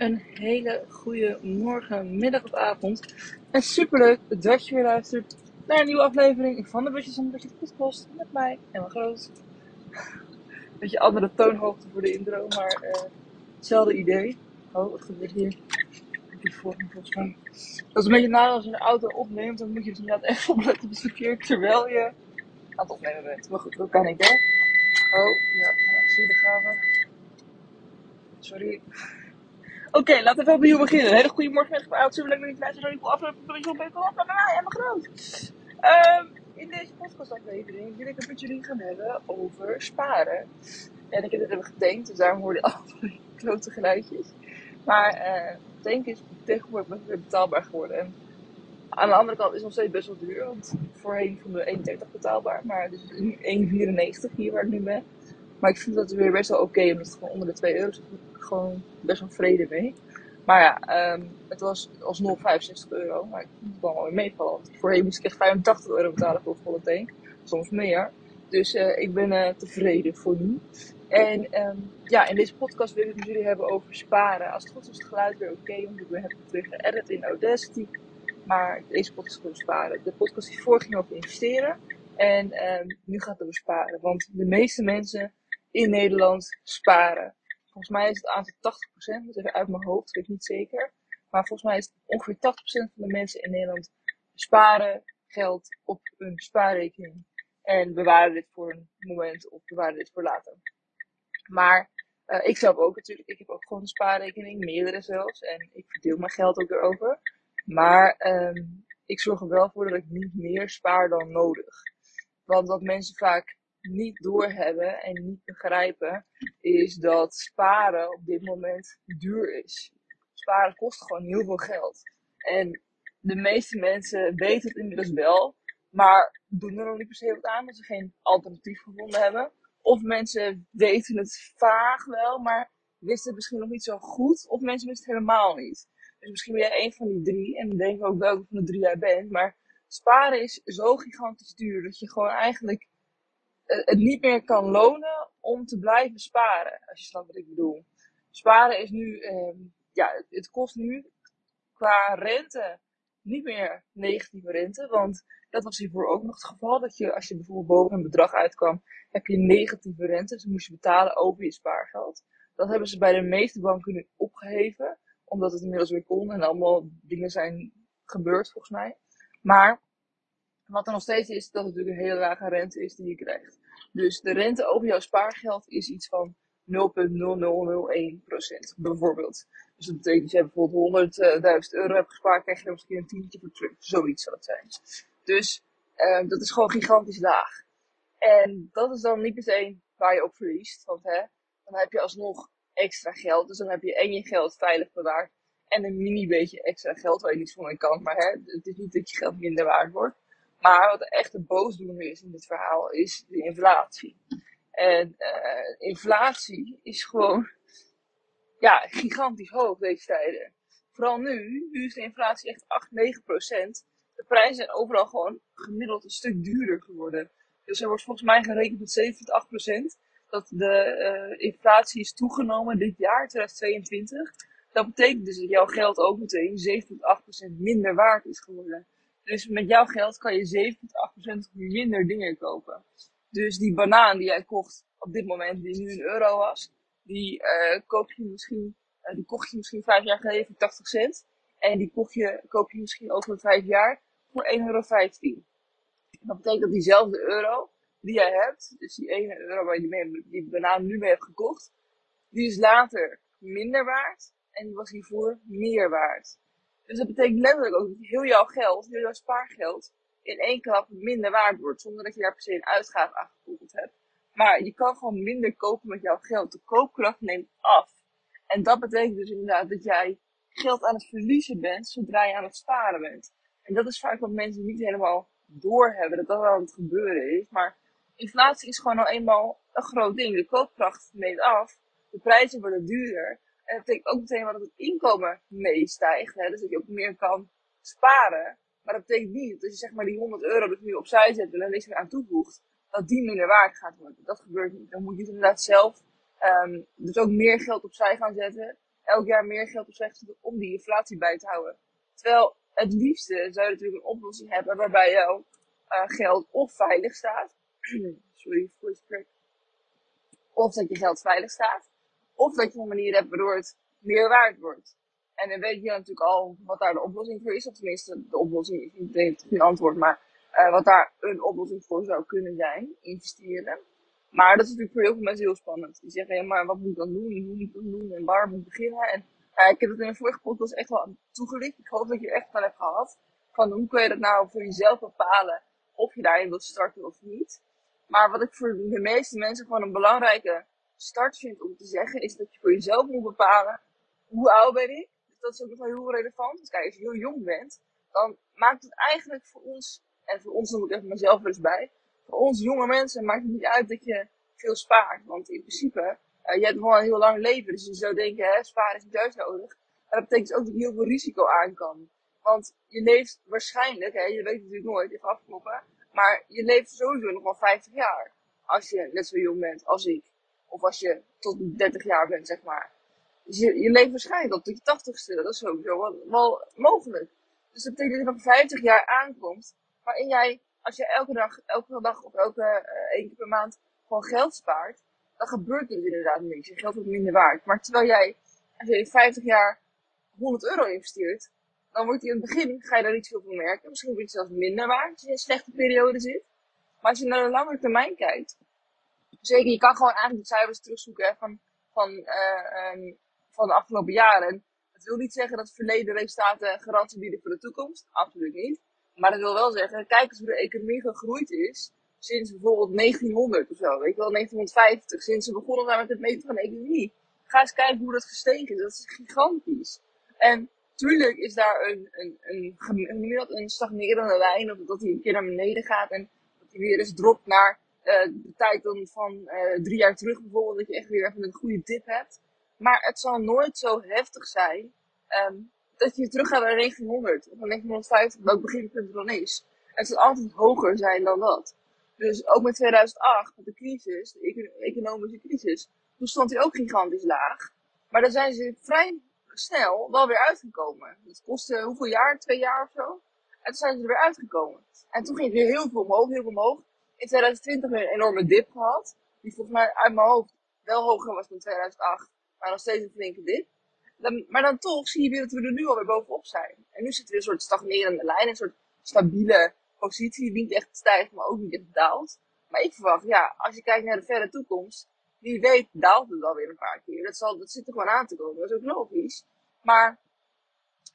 een hele goede morgen, middag of avond. En superleuk dat je weer luistert naar een nieuwe aflevering van de Busjes en Busjes podcast met mij, Emma Groot. Beetje andere toonhoogte voor de intro, maar eh, hetzelfde idee. Oh, wat gebeurt hier? Die volgende volgens mij. Dat is een beetje nadeel als je een auto opneemt, dan moet je dus inderdaad even opletten op het verkeer terwijl je aan het opnemen bent. Maar goed, dat kan ik hè. Oh, ja, ik zie de gaven. Sorry. Oké, laten we opnieuw beginnen. Hele goede morgen, middag, avond, super leuk dat je luistert naar nieuwe aflevering van de Beter Op. Met mij, Emma Groot. Ehm, in deze podcastaflevering wil ik het met jullie gaan hebben over sparen. En ik heb het even gedenkt, dus daarom hoorde je allerlei grote geluidjes. Maar uh, denken is tegenwoordig weer betaalbaar geworden. En aan de andere kant is het nog steeds best wel duur, want voorheen vonden we 1,30 betaalbaar, maar het is nu 1,94 hier waar ik nu ben. Maar ik vind dat weer best wel oké, omdat het gewoon onder de 2 euro is. Gewoon best wel vrede mee. Maar ja, um, het was alsnog 65 euro. Maar ik het wel weer meevallen. Voorheen moest ik echt 85 euro betalen voor een volle. Soms meer. Dus uh, ik ben uh, tevreden voor nu. En um, ja, in deze podcast wil ik het met jullie hebben over sparen. Als het goed is, het geluid weer oké. Okay, want ik heb terug geëdit in Audacity. Maar deze podcast is over sparen. De podcast die voor ging over investeren. En um, nu gaat het over sparen. Want de meeste mensen in Nederland sparen. Volgens mij is het aantal 80%, dat is uit mijn hoofd, weet ik niet zeker. Maar volgens mij is ongeveer 80% van de mensen in Nederland sparen geld op een spaarrekening. En bewaren dit voor een moment of bewaren dit voor later. Maar uh, ik zelf ook natuurlijk. Ik heb ook gewoon een spaarrekening, meerdere zelfs. En ik verdeel mijn geld ook erover. Maar um, ik zorg er wel voor dat ik niet meer spaar dan nodig. Want wat mensen vaak niet doorhebben en niet begrijpen, is dat sparen op dit moment duur is. Sparen kost gewoon heel veel geld. En de meeste mensen weten het inmiddels wel, maar doen er nog niet per se wat aan, omdat ze geen alternatief gevonden hebben. Of mensen weten het vaag wel, maar wisten het misschien nog niet zo goed. Of mensen wisten het helemaal niet. Dus misschien ben jij een van die drie. En dan denk ik ook welke van de drie jij bent. Maar sparen is zo gigantisch duur dat je gewoon eigenlijk het niet meer kan lonen om te blijven sparen. Als je snapt wat ik bedoel. Sparen is nu, um, ja, het kost nu qua rente niet meer negatieve rente. Want dat was hiervoor ook nog het geval. Dat je, als je bijvoorbeeld boven een bedrag uitkwam, heb je negatieve rente. Dus moest je betalen over je spaargeld. Dat hebben ze bij de meeste banken nu opgeheven. Omdat het inmiddels weer kon en allemaal dingen zijn gebeurd volgens mij. Maar wat er nog steeds is, dat het natuurlijk een hele lage rente is die je krijgt. Dus de rente over jouw spaargeld is iets van 0,0001% bijvoorbeeld. Dus dat betekent dat je bijvoorbeeld 100.000 euro hebt gespaard, krijg je er misschien een tientje voor terug. Zoiets zal het zijn. Dus uh, dat is gewoon gigantisch laag. En dat is dan niet meteen waar je op verliest. Want hè, dan heb je alsnog extra geld. Dus dan heb je en je geld veilig bewaard. En een mini beetje extra geld waar je niets van kan. Maar hè, het is niet dat je geld minder waard wordt. Maar wat echt de boosdoener is in dit verhaal, is de inflatie. En uh, inflatie is gewoon ja, gigantisch hoog deze tijden. Vooral nu, nu is de inflatie echt 8, 9 procent. De prijzen zijn overal gewoon gemiddeld een stuk duurder geworden. Dus er wordt volgens mij gerekend met 7 tot 8 procent dat de uh, inflatie is toegenomen dit jaar, 2022. Dat betekent dus dat jouw geld ook meteen 7 tot 8 procent minder waard is geworden. Dus met jouw geld kan je 7,8% minder dingen kopen. Dus die banaan die jij kocht op dit moment, die nu een euro was, die, uh, koop je misschien, uh, die kocht je misschien vijf jaar geleden voor 80 cent. En die kocht je, koop je misschien over vijf jaar voor 1,15 euro. Dat betekent dat diezelfde euro die jij hebt, dus die 1 euro waar je die banaan nu mee hebt gekocht, die is later minder waard en die was hiervoor meer waard. Dus dat betekent letterlijk ook dat heel jouw geld, heel jouw spaargeld, in één klap minder waard wordt. Zonder dat je daar per se een uitgave aan gekoppeld hebt. Maar je kan gewoon minder kopen met jouw geld. De koopkracht neemt af. En dat betekent dus inderdaad dat jij geld aan het verliezen bent zodra je aan het sparen bent. En dat is vaak wat mensen niet helemaal doorhebben, dat dat wel aan het gebeuren is. Maar inflatie is gewoon nou eenmaal een groot ding. De koopkracht neemt af, de prijzen worden duurder. Dat betekent ook meteen dat het inkomen meestijgt. Dus dat je ook meer kan sparen. Maar dat betekent niet dat als je zeg maar die 100 euro dus nu opzij zet en er niks meer aan toevoegt, dat die minder waard gaat worden. Dat gebeurt niet. Dan moet je inderdaad zelf um, dus ook meer geld opzij gaan zetten. elk jaar meer geld opzij zetten om die inflatie bij te houden. Terwijl het liefste zou je natuurlijk een oplossing hebben waarbij jouw uh, geld of veilig staat. Sorry voor het Of dat je geld veilig staat. Of dat je een manier hebt waardoor het meer waard wordt. En dan weet je natuurlijk al wat daar de oplossing voor is. Of tenminste, de oplossing is niet het antwoord, maar uh, wat daar een oplossing voor zou kunnen zijn. Investeren. Maar dat is natuurlijk voor heel veel mensen heel spannend. Die zeggen, ja, maar wat moet ik dan doen? Hoe moet ik dat doen? En waar moet ik beginnen? En uh, ik heb het in een vorige podcast echt wel toegelicht. Ik hoop dat je er echt van hebt gehad. Van hoe kun je dat nou voor jezelf bepalen of je daarin wilt starten of niet. Maar wat ik voor de meeste mensen gewoon een belangrijke start vind om te zeggen, is dat je voor jezelf moet bepalen hoe oud ben ik. Dat is ook nog wel heel relevant. Dus kijk, als je heel jong bent, dan maakt het eigenlijk voor ons, en voor ons noem ik even mezelf eens bij, voor ons jonge mensen maakt het niet uit dat je veel spaart. Want in principe, uh, je hebt gewoon een heel lang leven. Dus je zou denken, hè, sparen is niet juist nodig. Maar dat betekent dus ook dat je heel veel risico aan kan. Want je leeft waarschijnlijk, hè, je weet het natuurlijk nooit, even afkloppen. Maar je leeft sowieso nog wel 50 jaar. Als je net zo jong bent als ik. Of als je tot 30 jaar bent, zeg maar. Dus je, je leeft waarschijnlijk tot je 80ste. Dat is sowieso wel, wel mogelijk. Dus dat betekent dat je nog 50 jaar aankomt. Waarin jij, als je elke dag, elke dag of elke uh, één keer per maand gewoon geld spaart. Dan gebeurt er dus inderdaad niks. Je geld wordt minder waard. Maar terwijl jij, als je 50 jaar 100 euro investeert. Dan wordt die in het begin, ga je daar niet veel van merken. Misschien wordt het zelfs minder waard als je in een slechte periode zit. Maar als je naar de lange termijn kijkt, zeker, je kan gewoon eigenlijk de cijfers terugzoeken van, van, uh, van de afgelopen jaren. Dat wil niet zeggen dat verleden resultaten garantie bieden voor de toekomst. Absoluut niet. Maar dat wil wel zeggen, kijk eens hoe de economie gegroeid is sinds bijvoorbeeld 1900 of zo. Weet je wel, 1950, sinds ze begonnen zijn met het meten van de economie. Ga eens kijken hoe dat gestegen is. Dat is gigantisch. En tuurlijk is daar een, een, een, een, een stagnerende lijn, of dat hij een keer naar beneden gaat en dat hij weer eens dropt naar uh, de tijd dan van uh, drie jaar terug bijvoorbeeld, dat je echt weer even een goede dip hebt. Maar het zal nooit zo heftig zijn um, dat je terug gaat naar 1900 of naar 1950, welk beginpunt er dan is. Het zal altijd hoger zijn dan dat. Dus ook met 2008, met de crisis, de economische crisis, toen stond hij ook gigantisch laag. Maar daar zijn ze vrij snel wel weer uitgekomen. Het kostte hoeveel jaar? Twee jaar of zo? En toen zijn ze er weer uitgekomen. En toen ging het weer heel veel omhoog, heel veel omhoog. In 2020 weer een enorme dip gehad. Die volgens mij uit mijn hoofd wel hoger was dan 2008. Maar nog steeds een flinke dip. Dan, maar dan toch zie je weer dat we er nu alweer bovenop zijn. En nu we in een soort stagnerende lijn. Een soort stabiele positie. Die niet echt stijgt, maar ook niet echt daalt. Maar ik verwacht, ja, als je kijkt naar de verre toekomst wie weet daalt het alweer een paar keer. Dat, zal, dat zit er gewoon aan te komen. Dat is ook logisch. Maar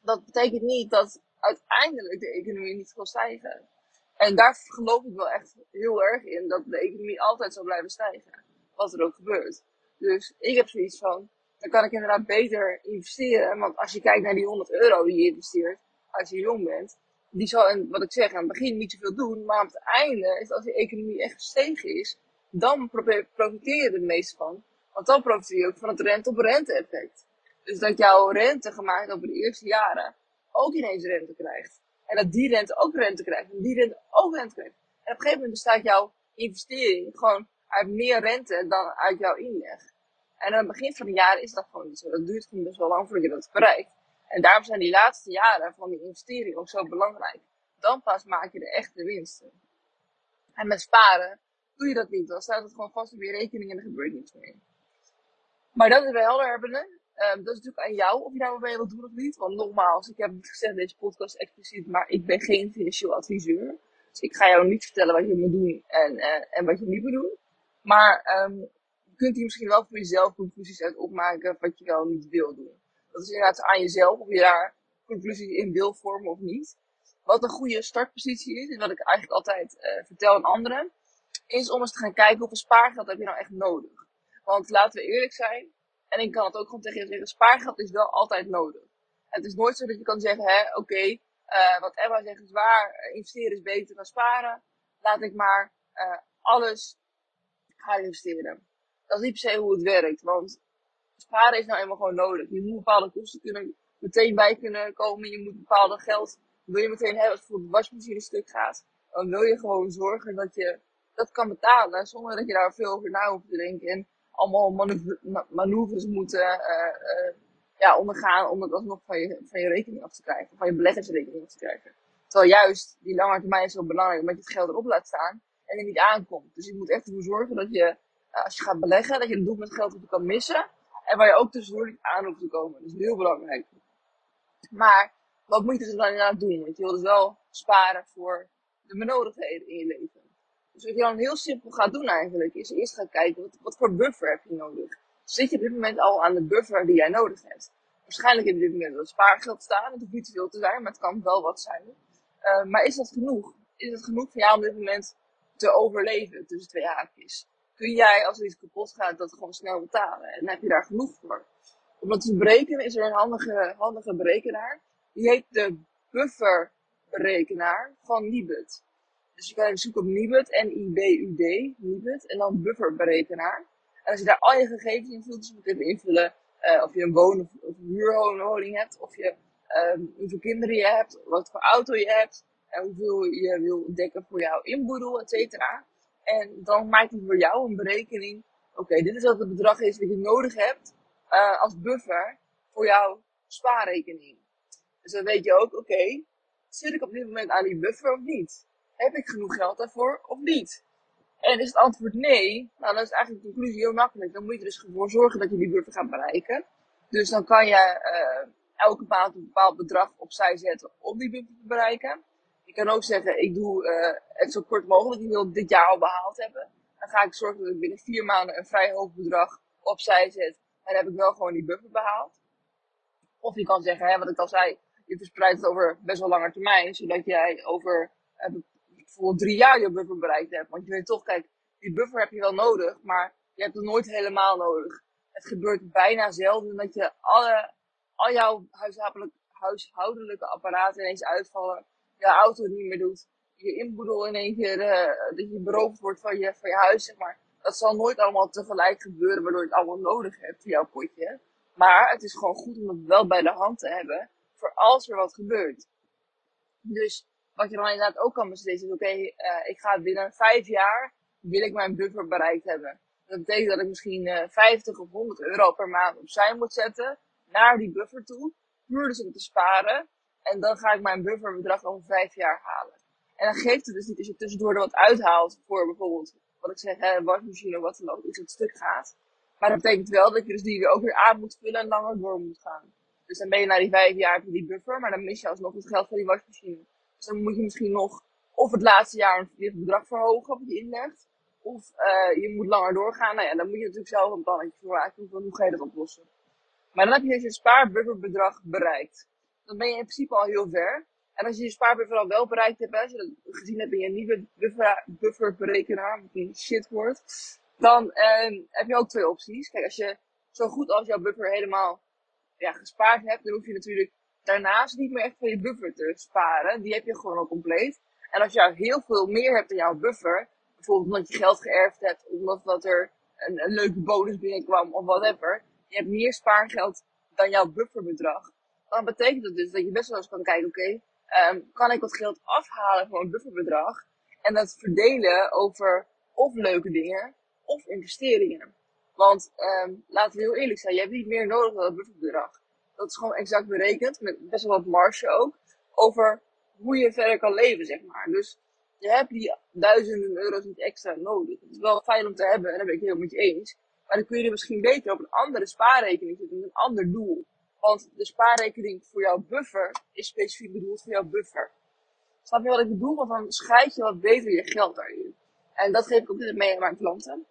dat betekent niet dat uiteindelijk de economie niet zal stijgen. En daar geloof ik wel echt heel erg in, dat de economie altijd zal blijven stijgen. Wat er ook gebeurt. Dus ik heb zoiets van, dan kan ik inderdaad beter investeren. Want als je kijkt naar die 100 euro die je investeert, als je jong bent, die zal, wat ik zeg, aan het begin niet zoveel doen. Maar op het einde, is als die economie echt gestegen is, dan profiteer je er het meest van. Want dan profiteer je ook van het rente-op-rente effect. Dus dat jouw rente gemaakt over de eerste jaren ook ineens rente krijgt. En dat die rente ook rente krijgt. En die rente ook rente krijgt. En op een gegeven moment bestaat jouw investering gewoon uit meer rente dan uit jouw inleg. En aan het begin van de jaren is dat gewoon niet zo. Dat duurt gewoon best wel lang voordat je dat bereikt. En daarom zijn die laatste jaren van die investering ook zo belangrijk. Dan pas maak je de echte winsten. En met sparen doe je dat niet. Dan staat het gewoon vast op je rekening en er gebeurt niets meer. Maar dat is helder hebben. Um, dat is natuurlijk aan jou of je daar wat mee wilt doen of niet. Want nogmaals, ik heb het gezegd in deze podcast expliciet, maar ik ben geen financieel adviseur. Dus ik ga jou niet vertellen wat je moet doen en, uh, en wat je niet moet doen. Maar um, je kunt hier misschien wel voor jezelf conclusies uit opmaken wat je wel niet wil doen. Dat is inderdaad aan jezelf of je daar conclusies in wil vormen of niet. Wat een goede startpositie is, en wat ik eigenlijk altijd uh, vertel aan anderen, is om eens te gaan kijken hoeveel spaargeld heb je nou echt nodig. Want laten we eerlijk zijn, en ik kan het ook gewoon tegen je zeggen, spaargeld is wel altijd nodig. Het is nooit zo dat je kan zeggen, hè, oké, uh, wat Emma zegt is waar, eh, investeren is beter dan sparen. Laat ik maar uh, alles gaan investeren. Dat is niet per se hoe het werkt, want sparen is nou eenmaal gewoon nodig. Je moet bepaalde kosten kunnen, meteen bij kunnen komen. Je moet bepaalde geld, wil je meteen hebben als bijvoorbeeld de wasmachine stuk gaat. Dan wil je gewoon zorgen dat je dat kan betalen zonder dat je daar veel over na hoeft te denken. En allemaal manoeuvres moeten uh, ja, ondergaan om het alsnog van je, van je rekening af te krijgen. Van je beleggersrekening af te krijgen. Terwijl juist die lange termijn is zo belangrijk, omdat je het geld erop laat staan en er niet aankomt. Dus je moet echt ervoor zorgen dat je, eh, als je gaat beleggen, dat je het doet met geld dat je kan missen. En waar je ook tussendoor niet aan hoeft te komen. Dat is heel belangrijk. Maar, wat moet je dus dan inderdaad doen? Want je wil dus wel sparen voor de benodigdheden in je leven. Dus wat je dan heel simpel gaat doen eigenlijk, is eerst gaan kijken, wat, wat voor buffer heb je nodig? Zit je op dit moment al aan de buffer die jij nodig hebt? Waarschijnlijk heb je op dit moment wel spaargeld staan. Het hoeft niet te veel te zijn, maar het kan wel wat zijn. Uh, maar is dat genoeg? Is het genoeg voor jou om op dit moment te overleven tussen twee haakjes? Kun jij, als er iets kapot gaat, dat gewoon snel betalen? En heb je daar genoeg voor? Om dat te berekenen is er een handige, handige berekenaar. Die heet de bufferberekenaar van Nibud. Dus je kan zoeken op Nibud, N-I-B-U-D, Nibud, en dan bufferberekenaar. En als je daar al je gegevens in vult, dus je moet even invullen uh, of je een woon- of, of huurwoning hebt, of je, um, hoeveel kinderen je hebt, wat voor auto je hebt, en hoeveel je wil dekken voor jouw inboedel, et cetera. En dan maakt hij voor jou een berekening. Oké, dit is wat het bedrag is wat je nodig hebt uh, als buffer voor jouw spaarrekening. Dus dan weet je ook, oké, zit ik op dit moment aan die buffer of niet? Heb ik genoeg geld daarvoor of niet? En is het antwoord nee, nou dan is eigenlijk de conclusie heel makkelijk. Dan moet je er dus voor zorgen dat je die buffer gaat bereiken. Dus dan kan je uh, elke maand een bepaald bedrag opzij zetten om die buffer te bereiken. Je kan ook zeggen, ik doe uh, het zo kort mogelijk. Ik wil dit jaar al behaald hebben. Dan ga ik zorgen dat ik binnen vier maanden een vrij hoog bedrag opzij zet. En heb ik wel gewoon die buffer behaald. Of je kan zeggen, hè, wat ik al zei, je verspreidt het over best wel lange termijn. Zodat jij over uh, bijvoorbeeld drie jaar je buffer bereikt hebt. Want je weet toch, kijk, die buffer heb je wel nodig, maar je hebt het nooit helemaal nodig. Het gebeurt bijna zelden dat je alle, al jouw huishoudelijke, huishoudelijke apparaten ineens uitvallen. Je auto niet meer doet. Je inboedel in één keer, uh, dat je beroofd wordt van je, van je huis, zeg maar. Dat zal nooit allemaal tegelijk gebeuren, waardoor je het allemaal nodig hebt, jouw potje. Maar het is gewoon goed om het wel bij de hand te hebben, voor als er wat gebeurt. Dus wat je dan inderdaad ook kan beslissen is, oké, okay, uh, ik ga binnen vijf jaar, wil ik mijn buffer bereikt hebben. Dat betekent dat ik misschien uh, 50 of 100 euro per maand opzij moet zetten, naar die buffer toe, puur dus om te sparen. En dan ga ik mijn bufferbedrag over vijf jaar halen. En dan geeft het dus niet als je tussendoor er wat uithaalt voor bijvoorbeeld, wat ik zeg, hè, wasmachine of wat dan ook, iets dat stuk gaat. Maar dat betekent wel dat je dus die weer ook weer aan moet vullen en langer door moet gaan. Dus dan ben je na die vijf jaar heb die buffer, maar dan mis je alsnog het geld van die wasmachine. Dus dan moet je misschien nog of het laatste jaar een bedrag verhogen wat je inlegt. Of uh, je moet langer doorgaan. Nou ja, dan moet je natuurlijk zelf een plannetje voor maken. Hoe ga je dat oplossen? Maar dan heb je dus je spaarbufferbedrag bereikt. Dan ben je in principe al heel ver. En als je je spaarbuffer al wel bereikt hebt, als je dat gezien hebt in je nieuwe buffer, bufferberekenaar, wat een shit wordt, dan uh, heb je ook twee opties. Kijk, als je zo goed als jouw buffer helemaal ja, gespaard hebt, dan hoef je natuurlijk daarnaast niet meer echt van je buffer te sparen. Die heb je gewoon al compleet. En als je heel veel meer hebt dan jouw buffer, bijvoorbeeld omdat je geld geërfd hebt, omdat dat er een, leuke bonus binnenkwam of whatever, je hebt meer spaargeld dan jouw bufferbedrag. Dan betekent dat dus dat je best wel eens kan kijken, oké, um, kan ik wat geld afhalen van mijn bufferbedrag en dat verdelen over of leuke dingen of investeringen. Want um, laten we heel eerlijk zijn, je hebt niet meer nodig dan het bufferbedrag dat is gewoon exact berekend, met best wel wat marge ook, over hoe je verder kan leven, zeg maar. Dus je hebt die duizenden euro's niet extra nodig. Het is wel fijn om te hebben, en daar ben ik heel met je eens. Maar dan kun je er misschien beter op een andere spaarrekening zetten, met een ander doel. Want de spaarrekening voor jouw buffer is specifiek bedoeld voor jouw buffer. Snap je wat ik bedoel? Want dan scheid je wat beter je geld daarin. En dat geef ik ook mee aan mijn klanten.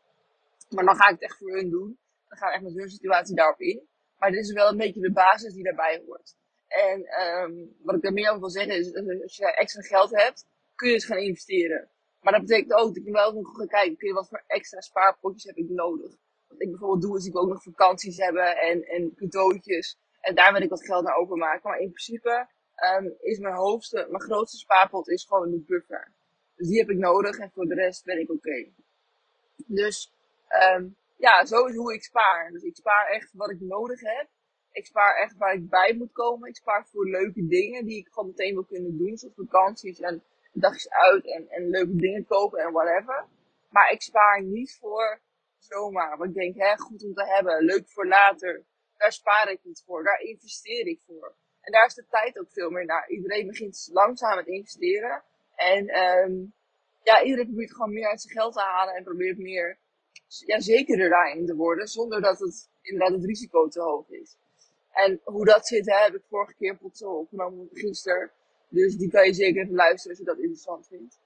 Maar dan ga ik het echt voor hun doen. Dan ga ik echt met hun situatie daarop in. Maar dit is wel een beetje de basis die daarbij hoort. En um, wat ik daar meer over wil zeggen is, als je extra geld hebt, kun je dus gaan investeren. Maar dat betekent ook dat je wel nog gaat kijken, je wat voor extra spaarpotjes heb ik nodig. Wat ik bijvoorbeeld doe, is ik ook nog vakanties hebben en, en cadeautjes. En daar wil ik wat geld naar overmaken. Maar in principe um, is mijn hoogste, mijn grootste spaarpot is gewoon de buffer. Dus die heb ik nodig en voor de rest ben ik oké. Dus um, ja, zo is hoe ik spaar. Dus ik spaar echt wat ik nodig heb. Ik spaar echt waar ik bij moet komen. Ik spaar voor leuke dingen die ik gewoon meteen wil kunnen doen. Zoals vakanties en dagjes uit en, en leuke dingen kopen en whatever. Maar ik spaar niet voor zomaar. Want ik denk, hè, goed om te hebben. Leuk voor later. daar spaar ik niet voor, daar investeer ik voor. En daar is de tijd ook veel meer naar. Iedereen begint langzaam met investeren. En um, ja, iedereen probeert gewoon meer uit zijn geld te halen en probeert meer ja, zekerder daarin te worden, zonder dat het inderdaad het risico te hoog is. En hoe dat zit, hè, heb ik vorige keer zo opgenomen gisteren. Dus die kan je zeker even luisteren als je dat interessant vindt.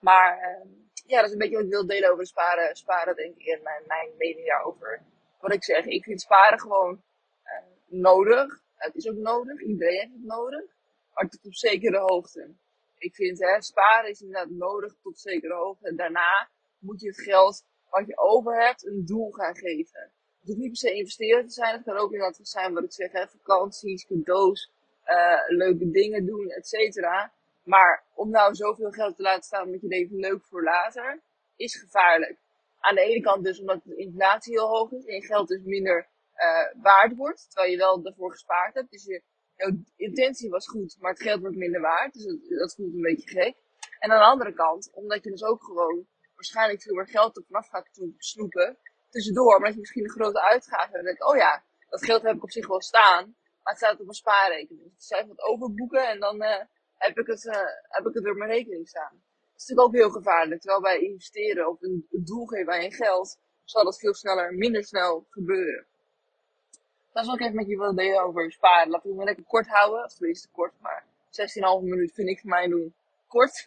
Maar uh, ja, dat is een beetje wat ik wil delen over sparen. Sparen denk ik in mijn, mijn mening daarover. Wat ik zeg, ik vind sparen gewoon uh, nodig. Het is ook nodig, iedereen heeft het nodig. Maar tot op zekere hoogte. Ik vind hè, sparen is inderdaad nodig tot zekere hoogte. En daarna moet je het geld wat je over hebt een doel gaan geven. Het hoeft niet per se investeren te zijn. Het kan ook inderdaad zijn wat ik zeg, hè, vakanties, cadeaus, uh, leuke dingen doen, et cetera. Maar om nou zoveel geld te laten staan met je leven leuk voor later, is gevaarlijk. Aan de ene kant dus omdat de inflatie heel hoog is en je geld dus minder uh, waard wordt, terwijl je wel ervoor gespaard hebt. Dus je, intentie was goed, maar het geld wordt minder waard. Dus dat, dat voelt een beetje gek. En aan de andere kant, omdat je dus ook gewoon waarschijnlijk veel meer geld er vanaf gaat snoepen, tussendoor, maar dat je misschien een grote uitgave hebt. En ik, oh ja, dat geld heb ik op zich wel staan, maar het staat op een spaarrekening. Dus ik wat overboeken en dan uh, heb, ik het, uh, heb ik het op mijn rekening staan. Dat is natuurlijk ook heel gevaarlijk. Terwijl bij investeren of een doel geven geld, zal dat veel sneller, minder snel gebeuren. Dat is ook even met je willen delen over sparen. Laten we het lekker kort houden. Of tenminste kort, maar 16,5 minuut vind ik voor mij doen kort.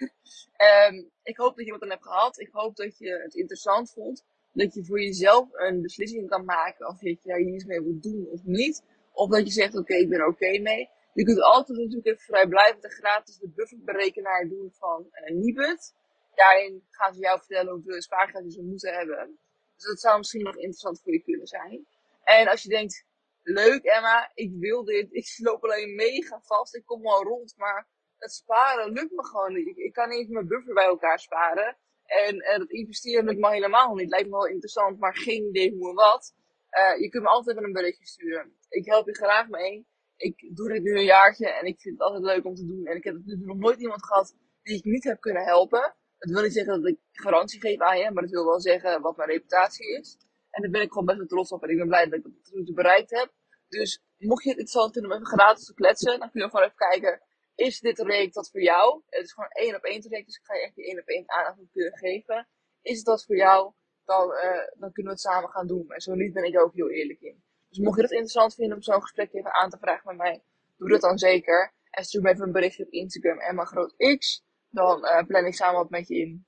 um, ik hoop dat je wat aan hebt gehad. Ik hoop dat je het interessant vond. Dat je voor jezelf een beslissing kan maken of je daar iets mee wilt doen of niet. Of dat je zegt, oké, ik ben oké mee. Je kunt altijd natuurlijk even vrijblijvend en gratis de bufferberekenaar doen van uh, Nibud. Daarin gaan ze jou vertellen hoeveel spaargeld ze moeten hebben. Dus dat zou misschien nog interessant voor je kunnen zijn. En als je denkt, leuk Emma, ik wil dit, ik loop alleen mega vast, ik kom wel rond, maar het sparen lukt me gewoon niet. Ik, ik kan niet mijn buffer bij elkaar sparen. En uh, dat investeren lukt me helemaal niet. Lijkt me wel interessant, maar geen idee hoe en wat. Uh, je kunt me altijd even een berichtje sturen. Ik help je graag mee. Ik doe dit nu een jaartje en ik vind het altijd leuk om te doen. En ik heb nog nooit iemand gehad die ik niet heb kunnen helpen. Dat wil niet zeggen dat ik garantie geef aan je, maar dat wil wel zeggen wat mijn reputatie is. En daar ben ik gewoon best wel trots op en ik ben blij dat ik het bereikt heb. Dus mocht je het interessant vinden om even gratis te kletsen, dan kun je gewoon even kijken is dit traject dat voor jou? Het is gewoon één op één traject, dus ik ga je echt die één op één aandacht kunnen geven. Is dat voor jou? Dan, uh, dan kunnen we het samen gaan doen. En zo niet ben ik ook heel eerlijk in. Dus mocht je het interessant vinden om zo'n gesprek even aan te vragen met mij, doe dat dan zeker. En stuur me even een berichtje op Instagram Emma Groot X. Dan uh, plan ik samen wat met je in.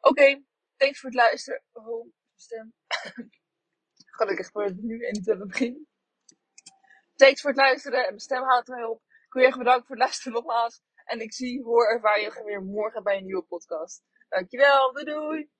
Oké, thanks voor het luisteren. Oh, stem. Gelukkig voor het nu en niet aan het begin. Thanks voor het luisteren en mijn stem houdt mij op. Heel erg bedankt voor het luisteren nogmaals. En ik zie, hoor, ervaar je weer morgen bij een nieuwe podcast. Dankjewel, doei doei!